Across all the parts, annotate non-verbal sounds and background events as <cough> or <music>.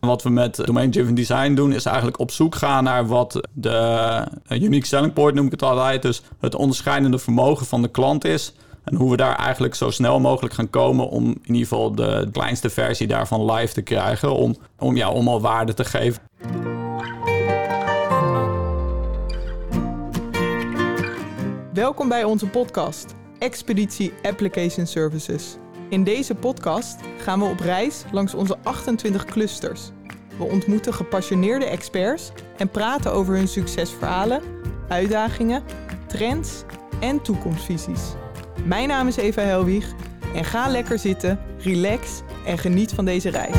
Wat we met domain-driven design doen, is eigenlijk op zoek gaan naar wat de eh, unique selling point, noem ik het altijd. Dus het onderscheidende vermogen van de klant is. En hoe we daar eigenlijk zo snel mogelijk gaan komen om in ieder geval de kleinste versie daarvan live te krijgen. Om, om, ja, om waarde te geven. Welkom bij onze podcast, Expeditie Application Services. In deze podcast gaan we op reis langs onze 28 clusters. We ontmoeten gepassioneerde experts en praten over hun succesverhalen, uitdagingen, trends en toekomstvisies. Mijn naam is Eva Helwig en ga lekker zitten, relax en geniet van deze reis.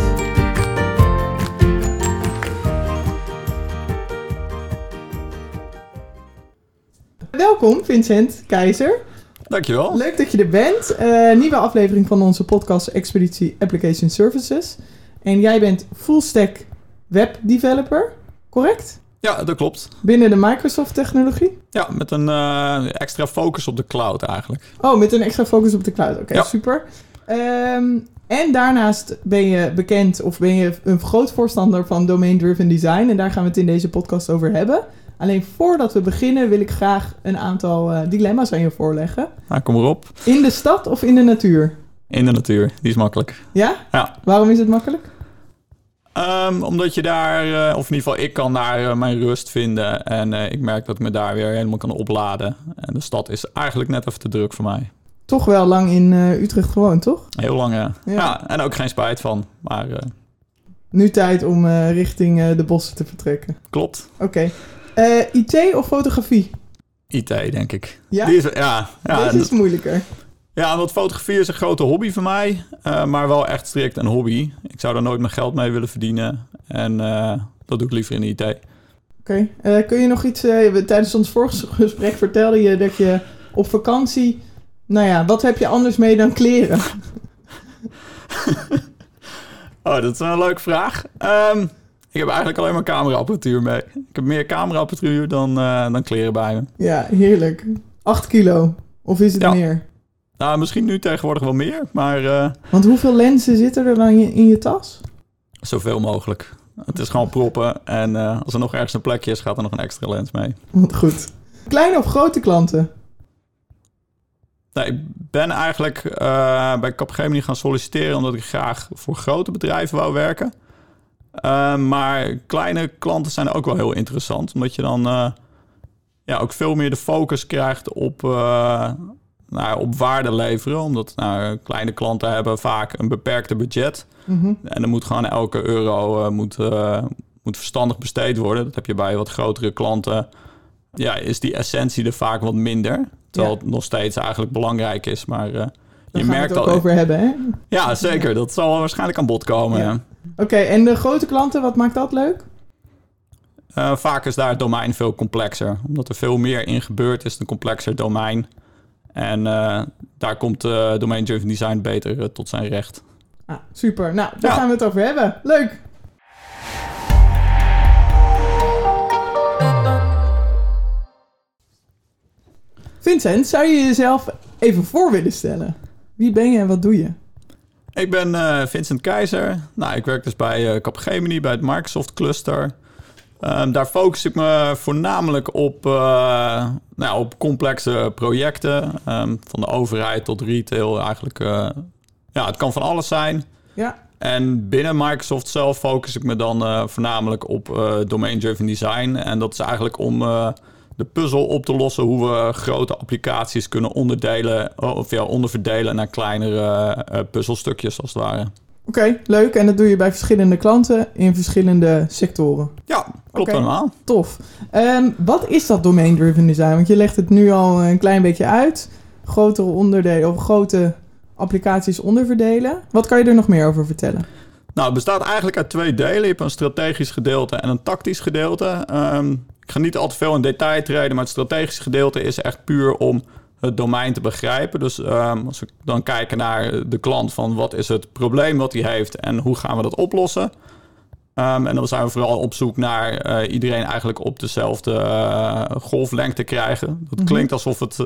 Welkom Vincent Keizer. Dankjewel. Leuk dat je er bent. Eh, nieuwe aflevering van onze podcast Expeditie Application Services. En jij bent full stack web developer, correct? Ja, dat klopt. Binnen de Microsoft technologie? Ja, met een uh, extra focus op de cloud eigenlijk. Oh, met een extra focus op de cloud. Oké, Ja. super. Ehm, en daarnaast ben je bekend of ben je een groot voorstander van domain-driven design. En daar gaan we het in deze podcast over hebben. Alleen voordat we beginnen wil ik graag een aantal eh, dilemma's aan je voorleggen. Nou, kom erop. In de stad of in de natuur? In de natuur, die is makkelijk. Ja? Ja. Waarom is het makkelijk? Ehm, omdat je daar, eh, of in ieder geval ik kan daar eh, mijn rust vinden. En ik merk dat ik me daar weer helemaal kan opladen. En de stad is eigenlijk net even te druk voor mij. Toch wel lang in Utrecht gewoond, toch? Heel lang, ja. Ja. ja. En ook geen spijt van. Maar Nu tijd om richting de bossen te vertrekken. klopt. Oké. Eh, IT of fotografie? IT, denk ik. Ja? Die is, ja, ja, Deze is moeilijker. ja, want fotografie is een grote hobby voor mij. eh, maar wel echt strikt een hobby. Ik zou er nooit mijn geld mee willen verdienen. En eh, dat doe ik liever in de IT. Oké. Kun je nog iets... tijdens ons vorige gesprek vertelde je dat je op vakantie... Nou ja, wat heb je anders mee dan kleren? <laughs> Oh, dat is een leuke vraag. Ehm, ik heb eigenlijk alleen maar cameraapparatuur mee. Ik heb meer cameraapparatuur dan, eh, dan kleren bij me. Ja, heerlijk. 8 kilo. Of is het Ja. meer? Nou, misschien nu tegenwoordig wel meer, maar eh, Want hoeveel lenzen zitten er dan in, in je tas? zoveel mogelijk. Het is gewoon proppen en eh, als er nog ergens een plekje is, gaat er nog een extra lens mee. Wat goed. Kleine of grote klanten? Nee, ik ben eigenlijk eh, bij Capgemini gaan solliciteren omdat ik graag voor grote bedrijven wou werken. Eh, maar kleine klanten zijn ook wel heel interessant, omdat je dan eh, ja, ook veel meer de focus krijgt op, eh, nou, op waarde leveren. Omdat nou, kleine klanten hebben vaak een beperkte budget. Mhm. En dan moet gewoon elke euro moet, moet verstandig besteed worden. Dat heb je bij wat grotere klanten. Ja, is die essentie er vaak wat minder. Terwijl Ja. het nog steeds eigenlijk belangrijk is. Maar je gaan we merkt het ook al. over hebben, hè? Ja, zeker. Dat zal waarschijnlijk aan bod komen. Ja. Oké, en de grote klanten, wat maakt dat leuk? Eh, vaak is daar het domein veel complexer. Omdat er veel meer in gebeurt, is het een complexer domein. En eh, daar komt eh domain-driven design beter tot zijn recht. Ah, super. Nou, daar Ja. gaan we het over hebben. Leuk. Vincent, zou je jezelf even voor willen stellen? Wie ben je en wat doe je? Ik ben eh, Vincent Keizer. Nou, ik werk dus bij eh, Capgemini, bij het Microsoft Cluster. Ehm, daar focus ik me voornamelijk op, eh, nou, op complexe projecten. Ehm, van de overheid tot retail eigenlijk. ja, het kan van alles zijn. Ja, En binnen Microsoft zelf focus ik me dan voornamelijk op domain-driven design. En dat is eigenlijk om de puzzel op te lossen hoe we grote applicaties kunnen onderdelen of ja, onderverdelen naar kleinere eh, puzzelstukjes als het ware. oké, leuk. En dat doe je bij verschillende klanten in verschillende sectoren. Ja, klopt Oké. helemaal. Tof. Ehm, wat is dat domain-driven design? Want je legt het nu al een klein beetje uit. Grotere onderdelen of grote applicaties onderverdelen. Wat kan je er nog meer over vertellen? Nou, het bestaat eigenlijk uit twee delen. Je hebt een strategisch gedeelte en een tactisch gedeelte. Ehm, ik ga niet al te veel in detail treden, maar het strategische gedeelte is echt puur om het domein te begrijpen. Dus ehm, als we dan kijken naar de klant van wat is het probleem wat hij heeft en hoe gaan we dat oplossen. Ehm, en dan zijn we vooral op zoek naar eh, iedereen eigenlijk op dezelfde eh, golflengte krijgen. Dat Mhm. klinkt alsof het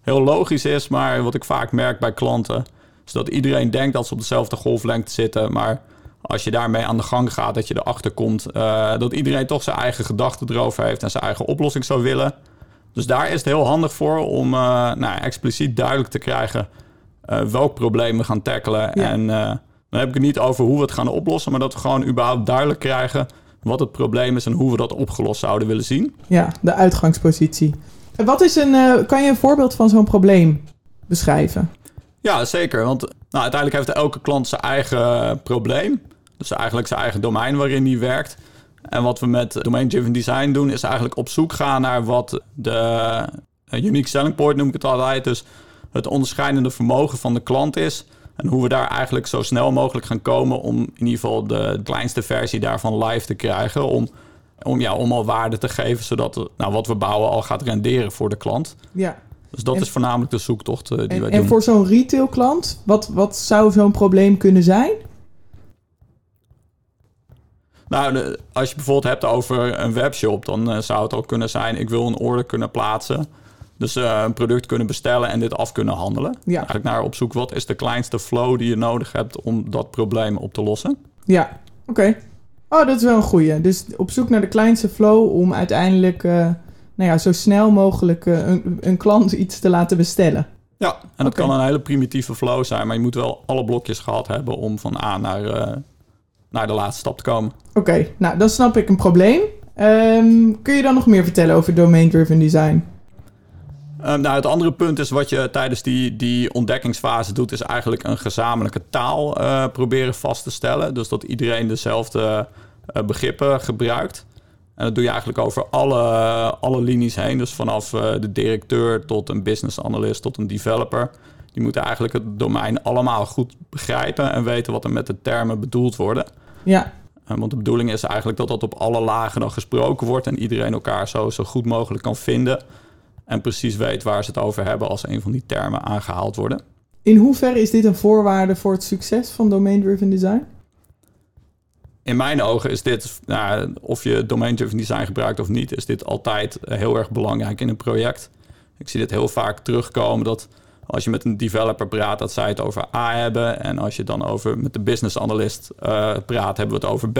heel logisch is, maar wat ik vaak merk bij klanten is dat iedereen denkt dat ze op dezelfde golflengte zitten, maar als je daarmee aan de gang gaat, dat je erachter komt uh, dat iedereen toch zijn eigen gedachten erover heeft en zijn eigen oplossing zou willen. Dus daar is het heel handig voor om uh, nou, expliciet duidelijk te krijgen uh, welk probleem we gaan tackelen. En dan heb ik het niet over hoe we het gaan oplossen, maar dat we gewoon überhaupt duidelijk krijgen wat het probleem is en hoe we dat opgelost zouden willen zien. Ja, de uitgangspositie. Wat is een, kan je een voorbeeld van zo'n probleem beschrijven? Ja, zeker. Want nou, uiteindelijk heeft elke klant zijn eigen probleem. Dus eigenlijk zijn eigen domein waarin die werkt. En wat we met domain-driven design doen, is eigenlijk op zoek gaan naar wat de uh, unique selling point noem ik het altijd. Dus het onderscheidende vermogen van de klant is. En hoe we daar eigenlijk zo snel mogelijk gaan komen om in ieder geval de kleinste versie daarvan live te krijgen. Om, om, ja, om al waarde te geven, zodat nou, wat we bouwen al gaat renderen voor de klant. Ja. Dus dat is voornamelijk de zoektocht uh, die en, wij doen. En voor zo'n retail klant, wat, wat zou zo'n probleem kunnen zijn? Nou, als je bijvoorbeeld hebt over een webshop, dan uh, zou het ook kunnen zijn: ik wil een order kunnen plaatsen. Dus uh, een product kunnen bestellen en dit af kunnen handelen. Ja. Eigenlijk naar op zoek wat is de kleinste flow die je nodig hebt om dat probleem op te lossen. Ja, oké. Oh, dat is wel een goeie. Dus op zoek naar de kleinste flow om uiteindelijk uh, nou ja, zo snel mogelijk een, een, klant iets te laten bestellen. Ja, en dat kan een hele primitieve flow zijn, maar je moet wel alle blokjes gehad hebben om van A naar naar de laatste stap te komen. Oké, nou dan snap ik een probleem. Um, kun je dan nog meer vertellen over domain-driven design? Um, nou, het andere punt is wat je tijdens die, die ontdekkingsfase doet, is eigenlijk een gezamenlijke taal uh, proberen vast te stellen. Dus dat iedereen dezelfde uh, begrippen gebruikt. En dat doe je eigenlijk over alle, alle linies heen. Dus vanaf uh, de directeur tot een business analyst tot een developer. Die moeten eigenlijk het domein allemaal goed begrijpen en weten wat er met de termen bedoeld worden. Ja. Want de bedoeling is eigenlijk dat dat op alle lagen dan gesproken wordt en iedereen elkaar zo, zo goed mogelijk kan vinden. En precies weet waar ze het over hebben als een van die termen aangehaald worden. In hoeverre is dit een voorwaarde voor het succes van domain-driven design? In mijn ogen is dit, nou, of je domain-driven design gebruikt of niet, is dit altijd heel erg belangrijk in een project. Ik zie dit heel vaak terugkomen dat als je met een developer praat, dat zij het over A hebben. En als je dan over met de business analyst uh, praat, hebben we het over B.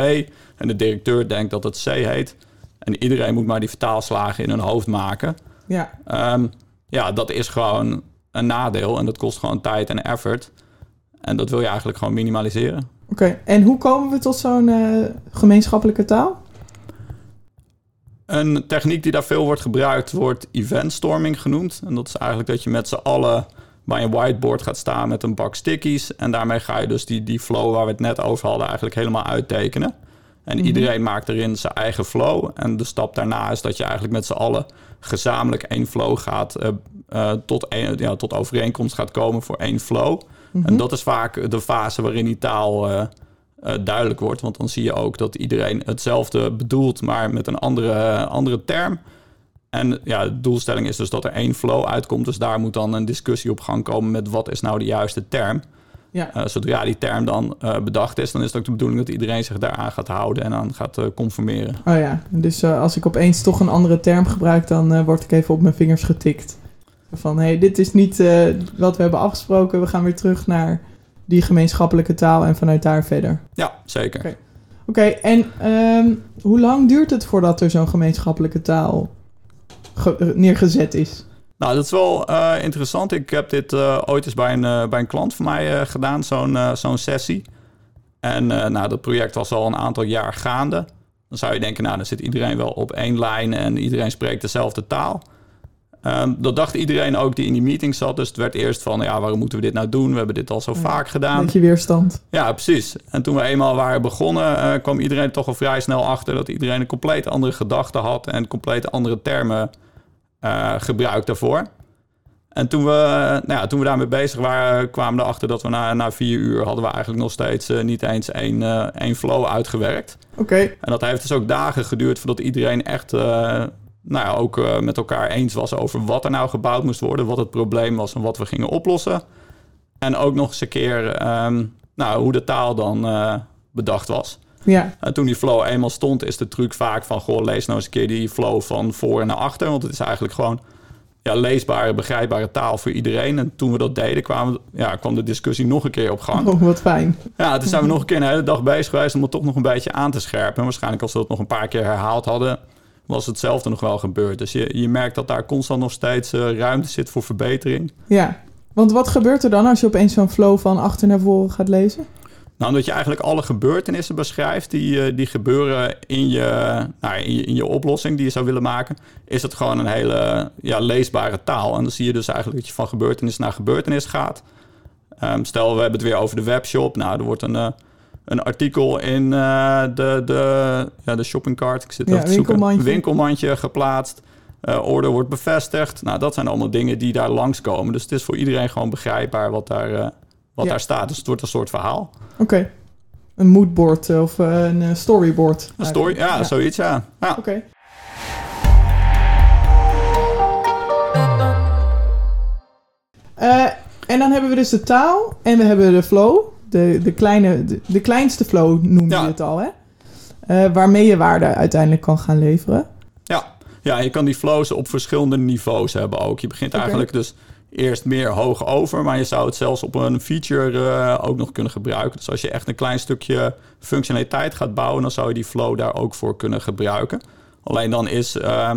En de directeur denkt dat het C heet. En iedereen moet maar die vertaalslagen in hun hoofd maken. Ja. Um, ja, dat is gewoon een nadeel. En dat kost gewoon tijd en effort. En dat wil je eigenlijk gewoon minimaliseren. Oké, en hoe komen we tot zo'n uh, gemeenschappelijke taal? Een techniek die daar veel wordt gebruikt wordt eventstorming genoemd. En dat is eigenlijk dat je met z'n allen bij een whiteboard gaat staan met een bak stickies. En daarmee ga je dus die, die flow waar we het net over hadden eigenlijk helemaal uittekenen. En mhm. iedereen maakt erin zijn eigen flow. En de stap daarna is dat je eigenlijk met z'n allen gezamenlijk één flow gaat uh, uh, tot, een, ja, tot overeenkomst gaat komen voor één flow. En mhm. dat is vaak de fase waarin die taal uh, duidelijk wordt. Want dan zie je ook dat iedereen hetzelfde bedoelt, maar met een andere, andere term. En ja, de doelstelling is dus dat er één flow uitkomt. Dus daar moet dan een discussie op gang komen met wat is nou de juiste term. Ja. Uh, zodra die term dan uh, bedacht is, dan is het ook de bedoeling dat iedereen zich daaraan gaat houden en aan gaat uh, conformeren. Oh ja, dus als ik opeens toch een andere term gebruik, dan word ik even op mijn vingers getikt. Van hé, hey, dit is niet wat we hebben afgesproken, we gaan weer terug naar die gemeenschappelijke taal en vanuit daar verder. Ja, zeker. Oké, okay. en um, hoe lang duurt het voordat er zo'n gemeenschappelijke taal neergezet is. Nou, dat is wel uh, interessant. Ik heb dit uh, ooit eens bij een, uh, bij een klant van mij gedaan, zo'n zo'n sessie. En nou, dat project was al een aantal jaar gaande. Dan zou je denken, nou, dan zit iedereen wel op één lijn en iedereen spreekt dezelfde taal. Um, dat dacht iedereen ook die in die meeting zat. Dus het werd eerst van, ja, waarom moeten we dit nou doen? We hebben dit al zo vaak gedaan. Beetje weerstand. Ja, precies. En toen we eenmaal waren begonnen, kwam iedereen toch al vrij snel achter... dat iedereen een compleet andere gedachte had en compleet andere termen uh, gebruikt daarvoor. En toen we, nou ja, toen we daarmee bezig waren, kwamen we erachter dat we na, na vier uur hadden we eigenlijk nog steeds uh, niet eens één, één flow uitgewerkt. Oké. En dat heeft dus ook dagen geduurd voordat iedereen echt nou ja, ook met elkaar eens was over wat er nou gebouwd moest worden, wat het probleem was en wat we gingen oplossen. En ook nog eens een keer um, nou, hoe de taal dan bedacht was. Ja. En toen die flow eenmaal stond, is de truc vaak van... goh, lees nou eens een keer die flow van voor en naar achter. Want het is eigenlijk gewoon ja, leesbare, begrijpbare taal voor iedereen. En toen we dat deden, kwamen, ja, kwam de discussie nog een keer op gang. Oh, wat fijn. Ja, toen zijn we nog een keer een hele dag bezig geweest om het toch nog een beetje aan te scherpen. En waarschijnlijk als we dat nog een paar keer herhaald hadden, was hetzelfde nog wel gebeurd. Dus je, je merkt dat daar constant nog steeds uh, ruimte zit voor verbetering. Ja, want wat gebeurt er dan als je opeens zo'n flow van achter naar voren gaat lezen? Nou, omdat je eigenlijk alle gebeurtenissen beschrijft die, eh, die gebeuren in je, nou, in, je, in je oplossing die je zou willen maken, is het gewoon een hele ja, leesbare taal. En dan zie je dus eigenlijk dat je van gebeurtenis naar gebeurtenis gaat. Um, stel, we hebben het weer over de webshop. Nou, er wordt een, uh, een artikel in uh, de, de, ja, de shoppingcart. Ik zit ja, te winkelmandje. winkelmandje geplaatst. Uh, order wordt bevestigd. Nou, dat zijn allemaal dingen die daar langskomen. Dus het is voor iedereen gewoon begrijpbaar wat daar, wat daar staat. Dus het wordt een soort verhaal. Oké. Een moodboard of een storyboard. Een story, ja, ja, zoiets, ja. ja. Oké. Okay. En dan hebben we dus de taal en we hebben de flow. De, de, kleine, de, de kleinste flow noem je het al, hè? Uh, waarmee je waarde uiteindelijk kan gaan leveren. Ja. ja, je kan die flows op verschillende niveaus hebben ook. Je begint okay. eigenlijk dus eerst meer hoog over, maar je zou het zelfs op een feature uh, ook nog kunnen gebruiken. Dus als je echt een klein stukje functionaliteit gaat bouwen, dan zou je die flow daar ook voor kunnen gebruiken. Alleen dan is uh,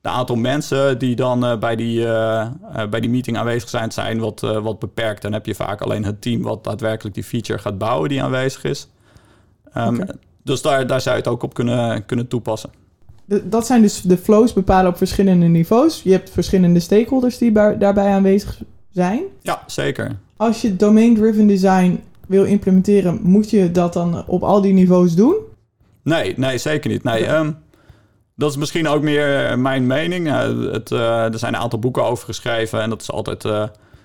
de aantal mensen die dan uh, bij, die, uh, bij die meeting aanwezig zijn, zijn wat, wat beperkt. Dan heb je vaak alleen het team wat daadwerkelijk die feature gaat bouwen die aanwezig is. Um, okay. Dus daar, daar zou je het ook op kunnen, kunnen toepassen. De, dat zijn dus de flows bepalen op verschillende niveaus. Je hebt verschillende stakeholders die bij, daarbij aanwezig zijn. Ja, zeker. Als je domain-driven design wil implementeren, moet je dat dan op al die niveaus doen? Nee, nee zeker niet. Nee, um, dat is misschien ook meer eh, mijn mening. Uh, het, uh, er zijn een aantal boeken over geschreven en dat is altijd, uh,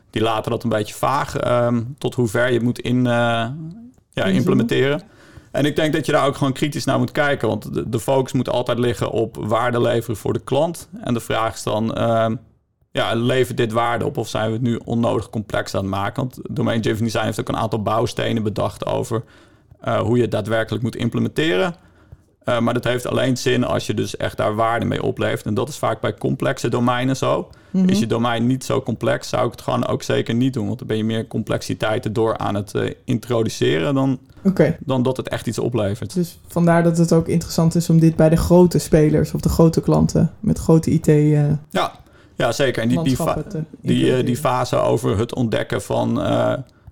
die laten dat een beetje vaag. Um, tot hoe ver je moet in, ja, implementeren. En ik denk dat je daar ook gewoon kritisch naar moet kijken. Want de, de, focus moet altijd liggen op waarde leveren voor de klant. En de vraag is dan, ehm, ja, levert dit waarde op of zijn we het nu onnodig complex aan het maken? Want Domain Driven Design heeft ook een aantal bouwstenen bedacht over hoe je het daadwerkelijk moet implementeren. Uh, maar dat heeft alleen zin als je dus echt daar waarde mee oplevert. En dat is vaak bij complexe domeinen zo. Mm-hmm. Is je domein niet zo complex, zou ik het gewoon ook zeker niet doen. Want dan ben je meer complexiteit erdoor aan het uh, introduceren dan, okay. dan dat het echt iets oplevert. Dus vandaar dat het ook interessant is om dit bij de grote spelers of de grote klanten met grote IT. Uh, ja. ja, zeker. En die, die, die, die fase over het ontdekken van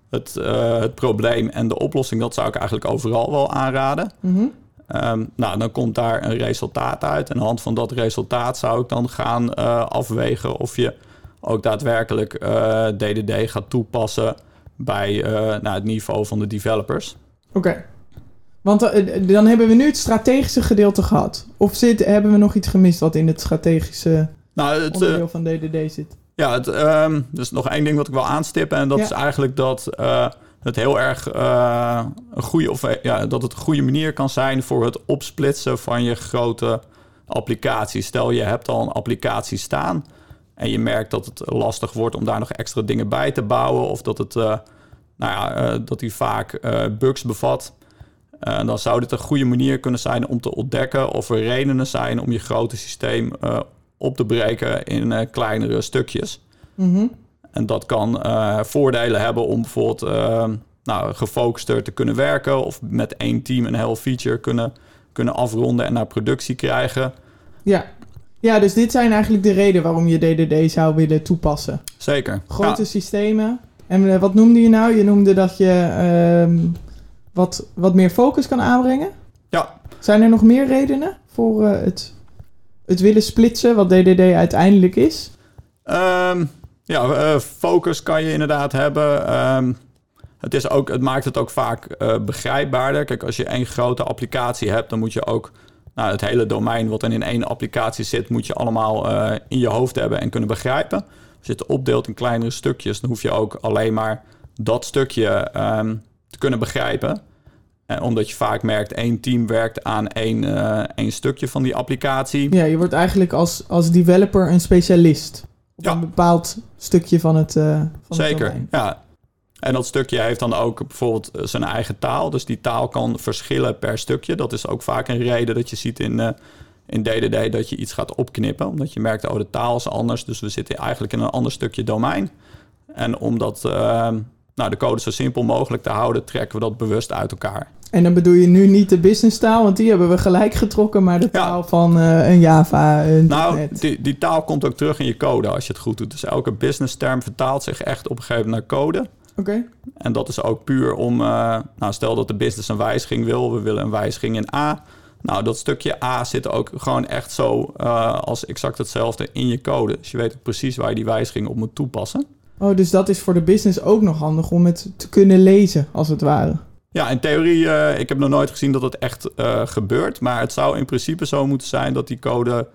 het, het probleem en de oplossing, dat zou ik eigenlijk overal wel aanraden. Mm-hmm. Um, nou, dan komt daar een resultaat uit. En aan de hand van dat resultaat zou ik dan gaan uh, afwegen of je ook daadwerkelijk uh, DDD gaat toepassen bij uh, nou, het niveau van de developers. Oké. Okay. Want dan hebben we nu het strategische gedeelte gehad. Of zit, hebben we nog iets gemist wat in het strategische nou, het, onderdeel van DDD zit? Ja, het, um, dus nog één ding wat ik wil aanstippen. En dat ja. is eigenlijk dat het heel erg uh, een goede, of, ja, dat het een goede manier kan zijn voor het opsplitsen van je grote applicatie. Stel je hebt al een applicatie staan en je merkt dat het lastig wordt om daar nog extra dingen bij te bouwen of dat, het, uh, nou ja, dat die vaak bugs bevat. dan zou dit een goede manier kunnen zijn om te ontdekken of er redenen zijn om je grote systeem op te breken in kleinere stukjes. Mm-hmm. En dat kan uh, voordelen hebben om bijvoorbeeld uh, nou, gefocuster te kunnen werken of met één team een heel feature kunnen, kunnen afronden en naar productie krijgen. Ja. ja, dus dit zijn eigenlijk de redenen waarom je DDD zou willen toepassen. Zeker. Grote ja. systemen. En uh, wat noemde je nou? Je noemde dat je uh, wat, wat meer focus kan aanbrengen. Ja. Zijn er nog meer redenen voor het, het willen splitsen, wat DDD uiteindelijk is? Um, ja, uh, focus kan je inderdaad hebben. Um, het, is ook, het maakt het ook vaak uh, begrijpbaarder. Kijk, als je één grote applicatie hebt, dan moet je ook nou, het hele domein wat dan in één applicatie zit, moet je allemaal uh, in je hoofd hebben en kunnen begrijpen. Als je het opdeelt in kleinere stukjes, dan hoef je ook alleen maar dat stukje um, te kunnen begrijpen. En omdat je vaak merkt, één team werkt aan één, één stukje van die applicatie. Ja, je wordt eigenlijk als, als developer een specialist. Een bepaald stukje van het. Uh, van Zeker, het ja. En dat stukje heeft dan ook bijvoorbeeld eh, zijn eigen taal. Dus die taal kan verschillen per stukje. Dat is ook vaak een reden dat je ziet in, uh, in DDD dat je iets gaat opknippen. Omdat je merkt, oh, de taal is anders. Dus we zitten eigenlijk in een ander stukje domein. En om dat, ehm, nou, de code zo simpel mogelijk te houden, trekken we dat bewust uit elkaar. En dan bedoel je nu niet de business taal, want die hebben we gelijk getrokken, maar de taal van uh, een Java. Een nou, die, die, taal komt ook terug in je code als je het goed doet. Dus elke business term vertaalt zich echt op een gegeven moment naar code. Oké. En dat is ook puur om, uh, nou, stel dat de business een wijziging wil, we willen een wijziging in A. Nou, dat stukje A zit ook gewoon echt zo uh, als exact hetzelfde in je code. Dus je weet ook precies waar je die wijziging op moet toepassen. Oh, dus dat is voor de business ook nog handig om het te kunnen lezen, als het ware. Ja, in theorie, uh, ik heb nog nooit gezien dat het echt uh, gebeurt. Maar het zou in principe zo moeten zijn dat die code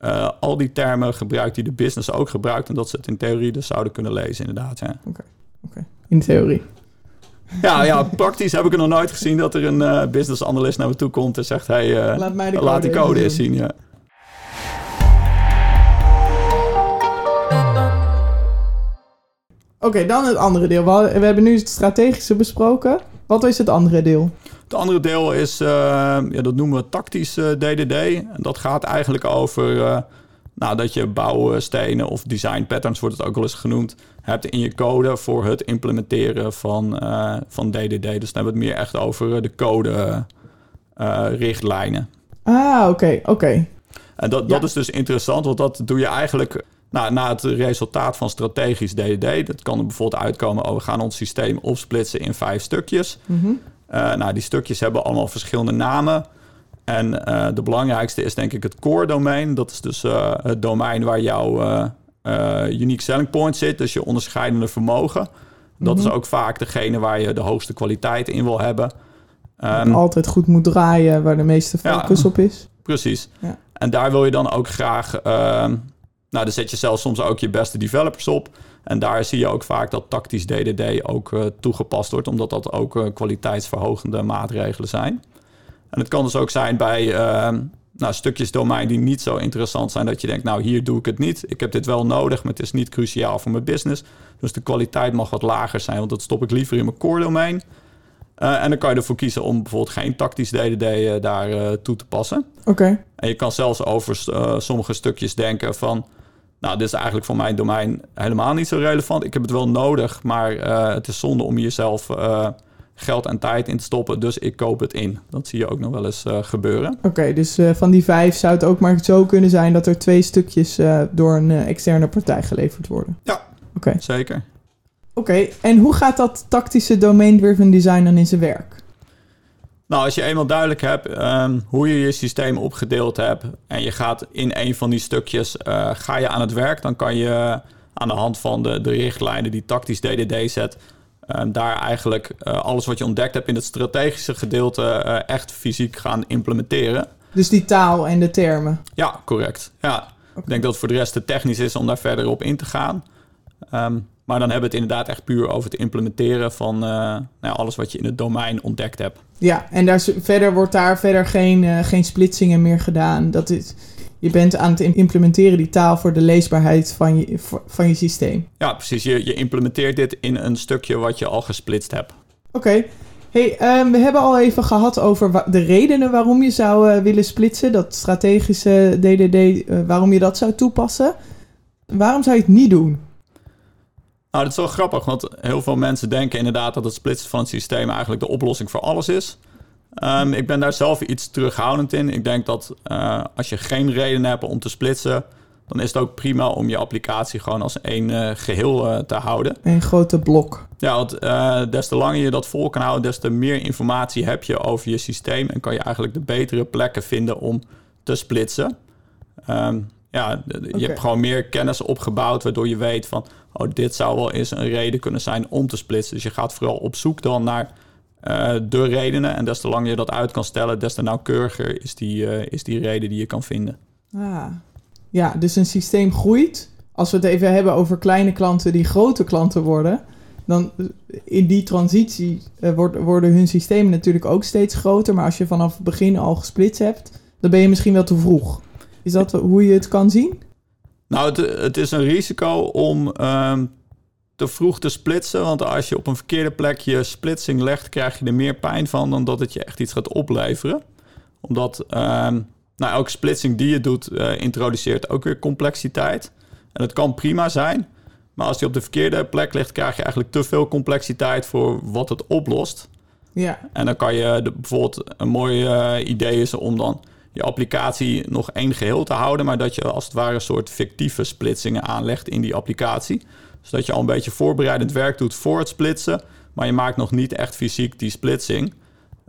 uh, al die termen gebruikt die de business ook gebruikt. En dat ze het in theorie dus zouden kunnen lezen, inderdaad. Oké, oké. Okay. in theorie. Ja, ja, praktisch heb ik er nog nooit gezien dat er een business analyst naar me toe komt en zegt: hey, laat, mij de laat die code eens zien. Ja. Oké, okay, dan het andere deel. We hebben nu het strategische besproken. Wat is het andere deel? Het andere deel is, uh, ja, dat noemen we tactisch DDD. En dat gaat eigenlijk over uh, nou, dat je bouwstenen of design patterns, wordt het ook wel eens genoemd, hebt in je code voor het implementeren van, van DDD. Dus dan hebben we het meer echt over de code richtlijnen. Ah, oké, okay, oké. Okay. En dat, dat is dus interessant, want dat doe je eigenlijk nou, na het resultaat van strategisch DDD, dat kan er bijvoorbeeld uitkomen, oh, we gaan ons systeem opsplitsen in vijf stukjes. Mm nou, die stukjes hebben allemaal verschillende namen. En uh, de belangrijkste is denk ik het core domein. Dat is dus uh, het domein waar jouw unique selling point zit, dus je onderscheidende vermogen. Dat is mhm. ook vaak degene waar je de hoogste kwaliteit in wil hebben. Um, altijd goed moet draaien, waar de meeste focus ja, op is. Precies. Ja. En daar wil je dan ook graag ehm, nou, dan zet je zelfs soms ook je beste developers op. En daar zie je ook vaak dat tactisch DDD ook uh, toegepast wordt, omdat dat ook uh, kwaliteitsverhogende maatregelen zijn. En het kan dus ook zijn bij uh, nou, stukjes domein die niet zo interessant zijn, dat je denkt, nou hier doe ik het niet. Ik heb dit wel nodig, maar het is niet cruciaal voor mijn business. Dus de kwaliteit mag wat lager zijn, want dat stop ik liever in mijn core domein. Uh, en dan kan je ervoor kiezen om bijvoorbeeld geen tactisch DDD uh, daar uh, toe te passen. Oké. Okay. En je kan zelfs over sommige stukjes denken van... Nou, dit is eigenlijk voor mijn domein helemaal niet zo relevant. Ik heb het wel nodig, maar uh, het is zonde om jezelf uh, geld en tijd in te stoppen. Dus ik koop het in. Dat zie je ook nog wel eens uh, gebeuren. Oké, okay, dus van die vijf zou het ook maar zo kunnen zijn dat er twee stukjes door een externe partij geleverd worden. Ja, Oké. Okay. zeker. Oké, okay, en hoe gaat dat tactische domain-driven design dan in zijn werk? Nou, als je eenmaal duidelijk hebt um, hoe je je systeem opgedeeld hebt en je gaat in een van die stukjes uh, ga je aan het werk, dan kan je aan de hand van de, de richtlijnen die tactisch DDD zet, um, daar eigenlijk uh, alles wat je ontdekt hebt in het strategische gedeelte uh, echt fysiek gaan implementeren. Dus die taal en de termen? Ja, correct. Ja. Okay. Ik denk dat het voor de rest te technisch is om daar verder op in te gaan. Um, maar dan hebben we het inderdaad echt puur over het implementeren van uh, nou, alles wat je in het domein ontdekt hebt. Ja, en daar, verder wordt daar verder geen, uh, geen splitsingen meer gedaan. Dat is, je bent aan het implementeren die taal voor de leesbaarheid van je, van je systeem. Ja, precies. Je, je implementeert dit in een stukje wat je al gesplitst hebt. Oké. Okay. Hey, um, we hebben al even gehad over de redenen waarom je zou uh, willen splitsen. Dat strategische DDD, waarom je dat zou toepassen. Waarom zou je het niet doen? Nou, dat is wel grappig, want heel veel mensen denken inderdaad dat het splitsen van het systeem eigenlijk de oplossing voor alles is. Um, ik ben daar zelf iets terughoudend in. Ik denk dat uh, als je geen reden hebt om te splitsen, dan is het ook prima om je applicatie gewoon als één uh, geheel uh, te houden. Een grote blok. Ja, want des te langer je dat vol kan houden, des te meer informatie heb je over je systeem en kan je eigenlijk de betere plekken vinden om te splitsen. Um, ja, je okay. hebt gewoon meer kennis opgebouwd, waardoor je weet van, oh, dit zou wel eens een reden kunnen zijn om te splitsen. Dus je gaat vooral op zoek dan naar uh, de redenen. En des te langer je dat uit kan stellen, des te nauwkeuriger is die, uh, is die reden die je kan vinden. Ah. Ja, dus een systeem groeit. Als we het even hebben over kleine klanten die grote klanten worden, dan in die transitie uh, worden hun systemen natuurlijk ook steeds groter. Maar als je vanaf het begin al gesplitst hebt, dan ben je misschien wel te vroeg. Is dat hoe je het kan zien? Nou, het, het is een risico om um, te vroeg te splitsen. Want als je op een verkeerde plek je splitsing legt, krijg je er meer pijn van dan dat het je echt iets gaat opleveren. Omdat um, nou, elke splitsing die je doet, uh, introduceert ook weer complexiteit. En dat kan prima zijn. Maar als die op de verkeerde plek ligt, krijg je eigenlijk te veel complexiteit voor wat het oplost. Ja. En dan kan je de, bijvoorbeeld een mooi uh, idee is om dan je applicatie nog één geheel te houden, maar dat je als het ware een soort fictieve splitsingen aanlegt in die applicatie. Zodat je al een beetje voorbereidend werk doet voor het splitsen, maar je maakt nog niet echt fysiek die splitsing.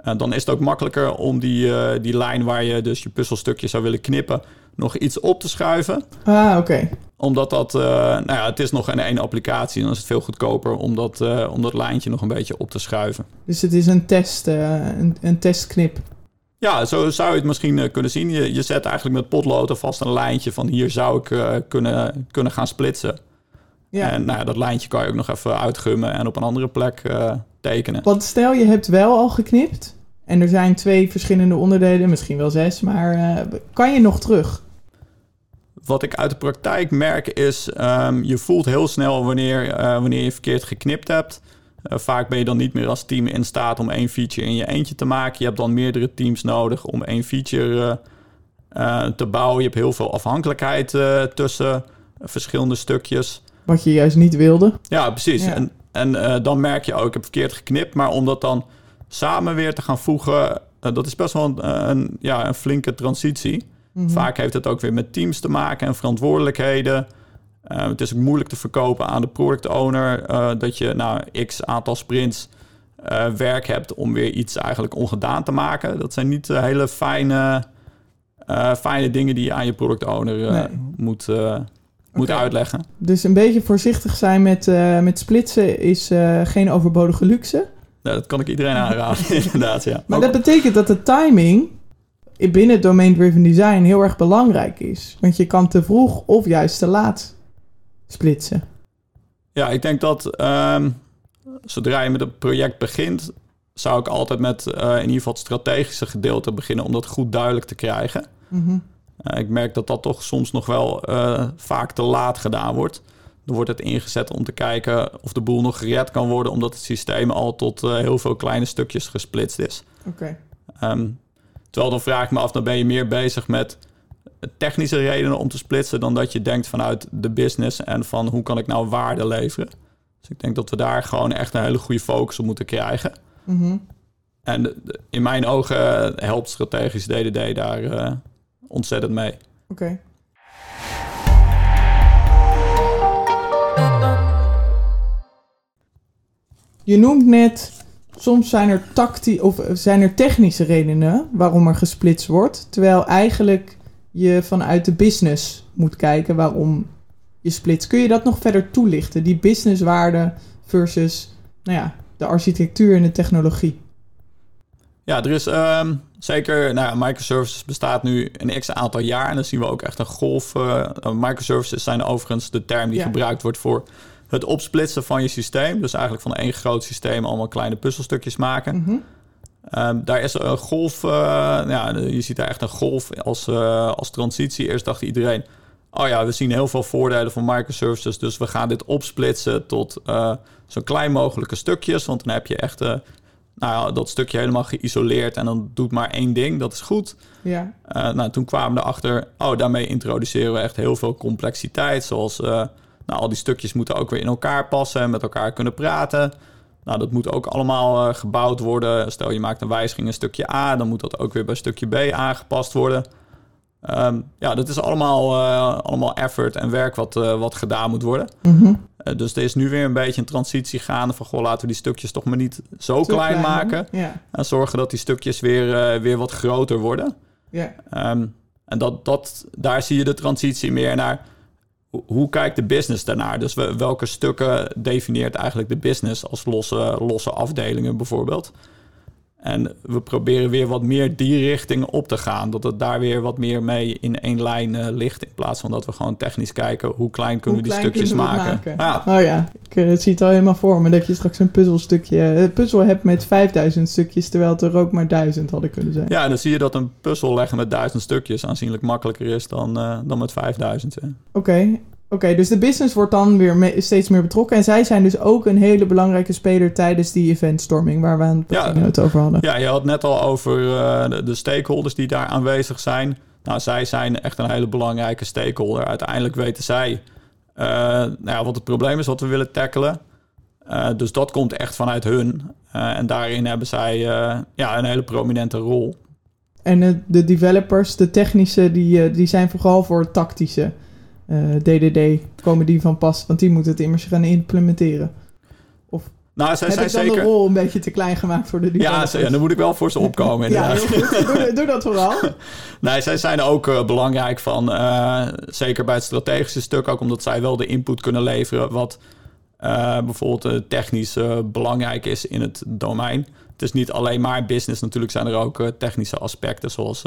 Uh, dan is het ook makkelijker om die, uh, die lijn waar je dus je puzzelstukje zou willen knippen, nog iets op te schuiven. Ah, oké. Okay. Omdat dat, uh, nou ja, het is nog een één applicatie. Dan is het veel goedkoper om dat, om dat lijntje nog een beetje op te schuiven. Dus het is een test, een, een testknip. Ja, zo zou je het misschien kunnen zien. Je, je zet eigenlijk met potlood alvast een lijntje van hier zou ik kunnen, kunnen gaan splitsen. Ja. En nou ja, dat lijntje kan je ook nog even uitgummen en op een andere plek tekenen. Want stel je hebt wel al geknipt en er zijn twee verschillende onderdelen, misschien wel zes, maar kan je nog terug? Wat ik uit de praktijk merk is, um, je voelt heel snel wanneer, wanneer je verkeerd geknipt hebt. Uh, vaak ben je dan niet meer als team in staat om één feature in je eentje te maken. Je hebt dan meerdere teams nodig om één feature uh, te bouwen. Je hebt heel veel afhankelijkheid tussen verschillende stukjes. Wat je juist niet wilde. Ja, precies. Ja. En, en dan merk je ook, ik heb verkeerd geknipt. Maar om dat dan samen weer te gaan voegen, dat is best wel een, een, ja, een flinke transitie. Mm -hmm. Vaak heeft het ook weer met teams te maken en verantwoordelijkheden. Uh, het is ook moeilijk te verkopen aan de product owner uh, dat je nou x aantal sprints uh, werk hebt om weer iets eigenlijk ongedaan te maken. Dat zijn niet hele fijne, fijne dingen die je aan je product owner nee. moet, moet uitleggen. Dus een beetje voorzichtig zijn met, met splitsen is geen overbodige luxe. Ja, dat kan ik iedereen aanraden, <laughs> inderdaad. Ja. Maar ook... dat betekent dat de timing binnen domain-driven design heel erg belangrijk is. Want je kan te vroeg of juist te laat splitsen. Ja, ik denk dat um, zodra je met een project begint, zou ik altijd met uh, in ieder geval het strategische gedeelte beginnen om dat goed duidelijk te krijgen. Mm -hmm. uh, ik merk dat dat toch soms nog wel uh, vaak te laat gedaan wordt. Dan wordt het ingezet om te kijken of de boel nog gered kan worden, omdat het systeem al tot heel veel kleine stukjes gesplitst is. Oké. Okay. Um, Terwijl dan vraag ik me af, dan ben je meer bezig met technische redenen om te splitsen dan dat je denkt vanuit de business en van hoe kan ik nou waarde leveren. Dus ik denk dat we daar gewoon echt een hele goede focus op moeten krijgen. Mm -hmm. En in mijn ogen helpt strategisch DDD daar uh, ontzettend mee. Oké. Okay. Je noemt net soms zijn er, tacti of zijn er technische redenen waarom er gesplitst wordt. Terwijl eigenlijk je vanuit de business moet kijken waarom je splitst. Kun je dat nog verder toelichten? Die businesswaarde versus nou ja, de architectuur en de technologie. Ja, er is um, zeker, nou ja, microservices bestaat nu een x aantal jaar en dan zien we ook echt een golf. Uh, microservices zijn overigens de term die ja. gebruikt wordt voor het opsplitsen van je systeem. Dus eigenlijk van één groot systeem allemaal kleine puzzelstukjes maken. Mm -hmm. Um, daar is een golf, uh, ja, je ziet daar echt een golf als, uh, als transitie. Eerst dacht iedereen, oh ja, we zien heel veel voordelen van microservices, dus we gaan dit opsplitsen tot uh, zo klein mogelijke stukjes. Want dan heb je echt nou ja, dat stukje helemaal geïsoleerd en dan doet maar één ding, dat is goed. Ja. nou, toen kwamen we erachter, oh, daarmee introduceren we echt heel veel complexiteit, zoals nou, al die stukjes moeten ook weer in elkaar passen en met elkaar kunnen praten. Nou, dat moet ook allemaal uh, gebouwd worden. Stel je maakt een wijziging in stukje A, dan moet dat ook weer bij stukje B aangepast worden. Um, ja, dat is allemaal, uh, allemaal effort en werk wat, uh, wat gedaan moet worden. Mm -hmm. dus er is nu weer een beetje een transitie gaande van... goh, laten we die stukjes toch maar niet zo, zo klein, klein, maken. Ja. En zorgen dat die stukjes weer, weer wat groter worden. Ja. Um, en dat, dat, daar zie je de transitie meer naar hoe kijkt de business daarnaar? Dus welke stukken definieert eigenlijk de business als losse, losse afdelingen bijvoorbeeld? En we proberen weer wat meer die richting op te gaan. Dat het daar weer wat meer mee in één lijn uh, ligt. In plaats van dat we gewoon technisch kijken hoe klein kunnen hoe we die stukjes maken. maken. Ja. Oh ja, ik uh, zie het al helemaal voor me. Dat je straks een puzzelstukje, een puzzel hebt met 5000 stukjes. Terwijl het er ook maar 1000 hadden kunnen zijn. Ja, dan zie je dat een puzzel leggen met 1000 stukjes aanzienlijk makkelijker is dan, uh, dan met 5000. Oké, okay. Oké, dus de business wordt dan weer me steeds meer betrokken. En zij zijn dus ook een hele belangrijke speler tijdens die eventstorming waar we aan het, ja, het over hadden. Ja, je had net al over uh, de, de, stakeholders die daar aanwezig zijn. Nou, zij zijn echt een hele belangrijke stakeholder. Uiteindelijk weten zij uh, nou ja, wat het probleem is wat we willen tackelen. Uh, dus dat komt echt vanuit hun. En daarin hebben zij ja, een hele prominente rol. En de developers, de technische, die, die zijn vooral voor tactische DDD. Komen die van pas, want die moeten het immers gaan implementeren. Of nou, zij zijn zeker... de rol een beetje te klein gemaakt voor de developers? Ja, ja dan moet ik wel voor ze opkomen <laughs> inderdaad. ja, doe, doe, dat vooral. <laughs> nee, zij zijn ook uh, belangrijk van, uh, zeker bij het strategische stuk, ook omdat zij wel de input kunnen leveren wat uh, bijvoorbeeld technisch belangrijk is in het domein. Het is niet alleen maar business, natuurlijk zijn er ook technische aspecten, zoals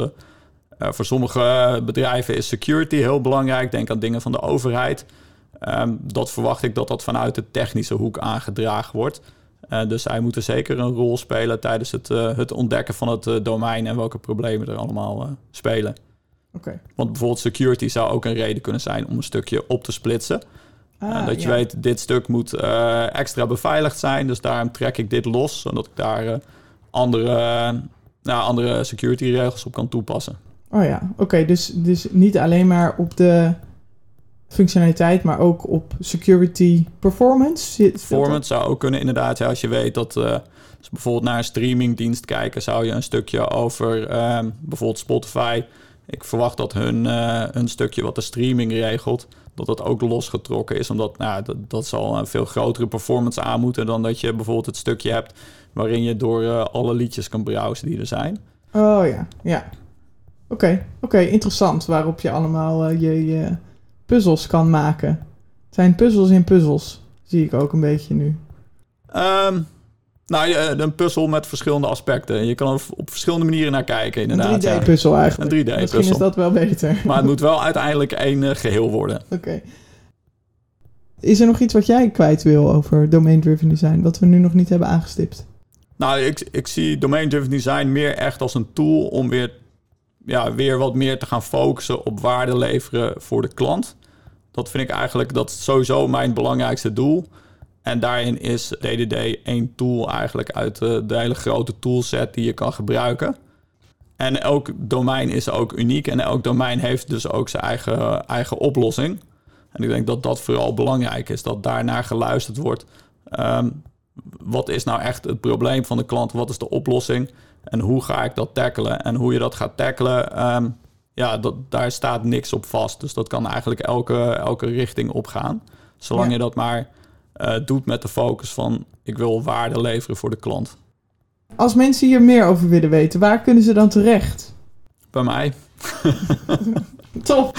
voor sommige bedrijven is security heel belangrijk. Denk aan dingen van de overheid. Um, dat verwacht ik dat dat vanuit de technische hoek aangedragen wordt. Uh, dus zij moeten zeker een rol spelen tijdens het, uh, het ontdekken van het uh, domein en welke problemen er allemaal spelen. Okay. Want bijvoorbeeld security zou ook een reden kunnen zijn om een stukje op te splitsen. Ah, dat je weet, dit stuk moet extra beveiligd zijn, dus daarom trek ik dit los, zodat ik daar andere, nou, andere security regels op kan toepassen. Oh ja, oké, dus, dus niet alleen maar op de functionaliteit, maar ook op security performance. Performance zou ook kunnen, inderdaad. Ja, als je weet dat uh, als bijvoorbeeld naar een streamingdienst kijken, zou je een stukje over um, bijvoorbeeld Spotify. Ik verwacht dat hun, uh, hun stukje wat de streaming regelt, dat dat ook losgetrokken is. Omdat nou, dat, dat zal een veel grotere performance aan moeten dan dat je bijvoorbeeld het stukje hebt waarin je door uh, alle liedjes kan browsen die er zijn. Oh ja, ja. Oké, oké, interessant. Waarop je allemaal je, je puzzels kan maken. Het zijn puzzels in puzzels, zie ik ook een beetje nu. Um, nou, een puzzel met verschillende aspecten. Je kan er op verschillende manieren naar kijken, inderdaad. Een 3D-puzzel eigenlijk. Een 3D-puzzel. Misschien is dat wel beter. Maar het <laughs> moet wel uiteindelijk één uh, geheel worden. Oké. Is er nog iets wat jij kwijt wil over domain-driven design, wat we nu nog niet hebben aangestipt? Nou, ik, ik zie domain-driven design meer echt als een tool om weer ja, weer wat meer te gaan focussen op waarde leveren voor de klant. Dat vind ik eigenlijk dat sowieso mijn belangrijkste doel. En daarin is DDD één tool eigenlijk uit de, de hele grote toolset die je kan gebruiken. En elk domein is ook uniek en elk domein heeft dus ook zijn eigen, eigen oplossing. En ik denk dat dat vooral belangrijk is, dat daarnaar geluisterd wordt. Um, wat is nou echt het probleem van de klant? Wat is de oplossing? En hoe ga ik dat tackelen? En hoe je dat gaat tackelen, um, ja, dat, daar staat niks op vast. Dus dat kan eigenlijk elke, elke richting opgaan. Zolang je dat maar uh, doet met de focus van ik wil waarde leveren voor de klant. Als mensen hier meer over willen weten, waar kunnen ze dan terecht? Bij mij. <laughs> Top.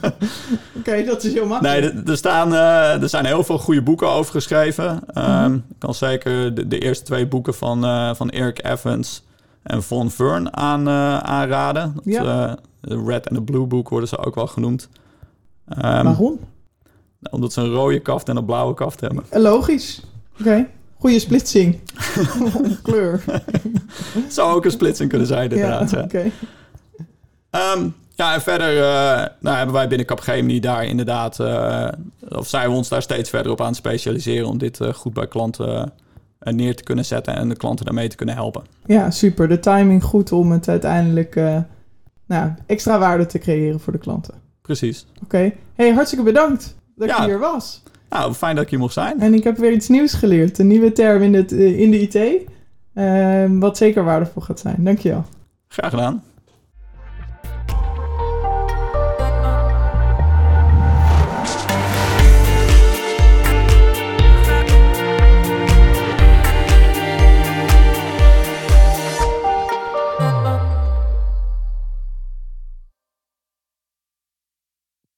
<laughs> Oké, dat is heel makkelijk. Nee, er, staan, uh, er zijn heel veel goede boeken over geschreven. Um, Ik kan zeker de, de, eerste twee boeken van, uh, van Eric Evans en Von Vern aan, uh, aanraden. Dat, ja. de Red en de Blue Book worden ze ook wel genoemd. Um, Waarom? Nou, omdat ze een rode kaft en een blauwe kaft hebben. Logisch. Oké. Okay. Goede splitsing. <laughs> Kleur. Zou ook een splitsing kunnen zijn, inderdaad. Ja, oké. Okay. Um, ja, en verder uh, nou, hebben wij binnen Capgemini daar inderdaad... Uh, of zijn we ons daar steeds verder op aan het specialiseren... om dit uh, goed bij klanten neer te kunnen zetten... en de klanten daarmee te kunnen helpen. Ja, super. De timing goed om het uiteindelijk nou, extra waarde te creëren voor de klanten. Precies. Oké. Hey, hartstikke bedankt dat je hier was. Nou, fijn dat ik hier mocht zijn. En ik heb weer iets nieuws geleerd. Een nieuwe term in, het, in de IT. wat zeker waardevol gaat zijn. Dankjewel. Graag gedaan.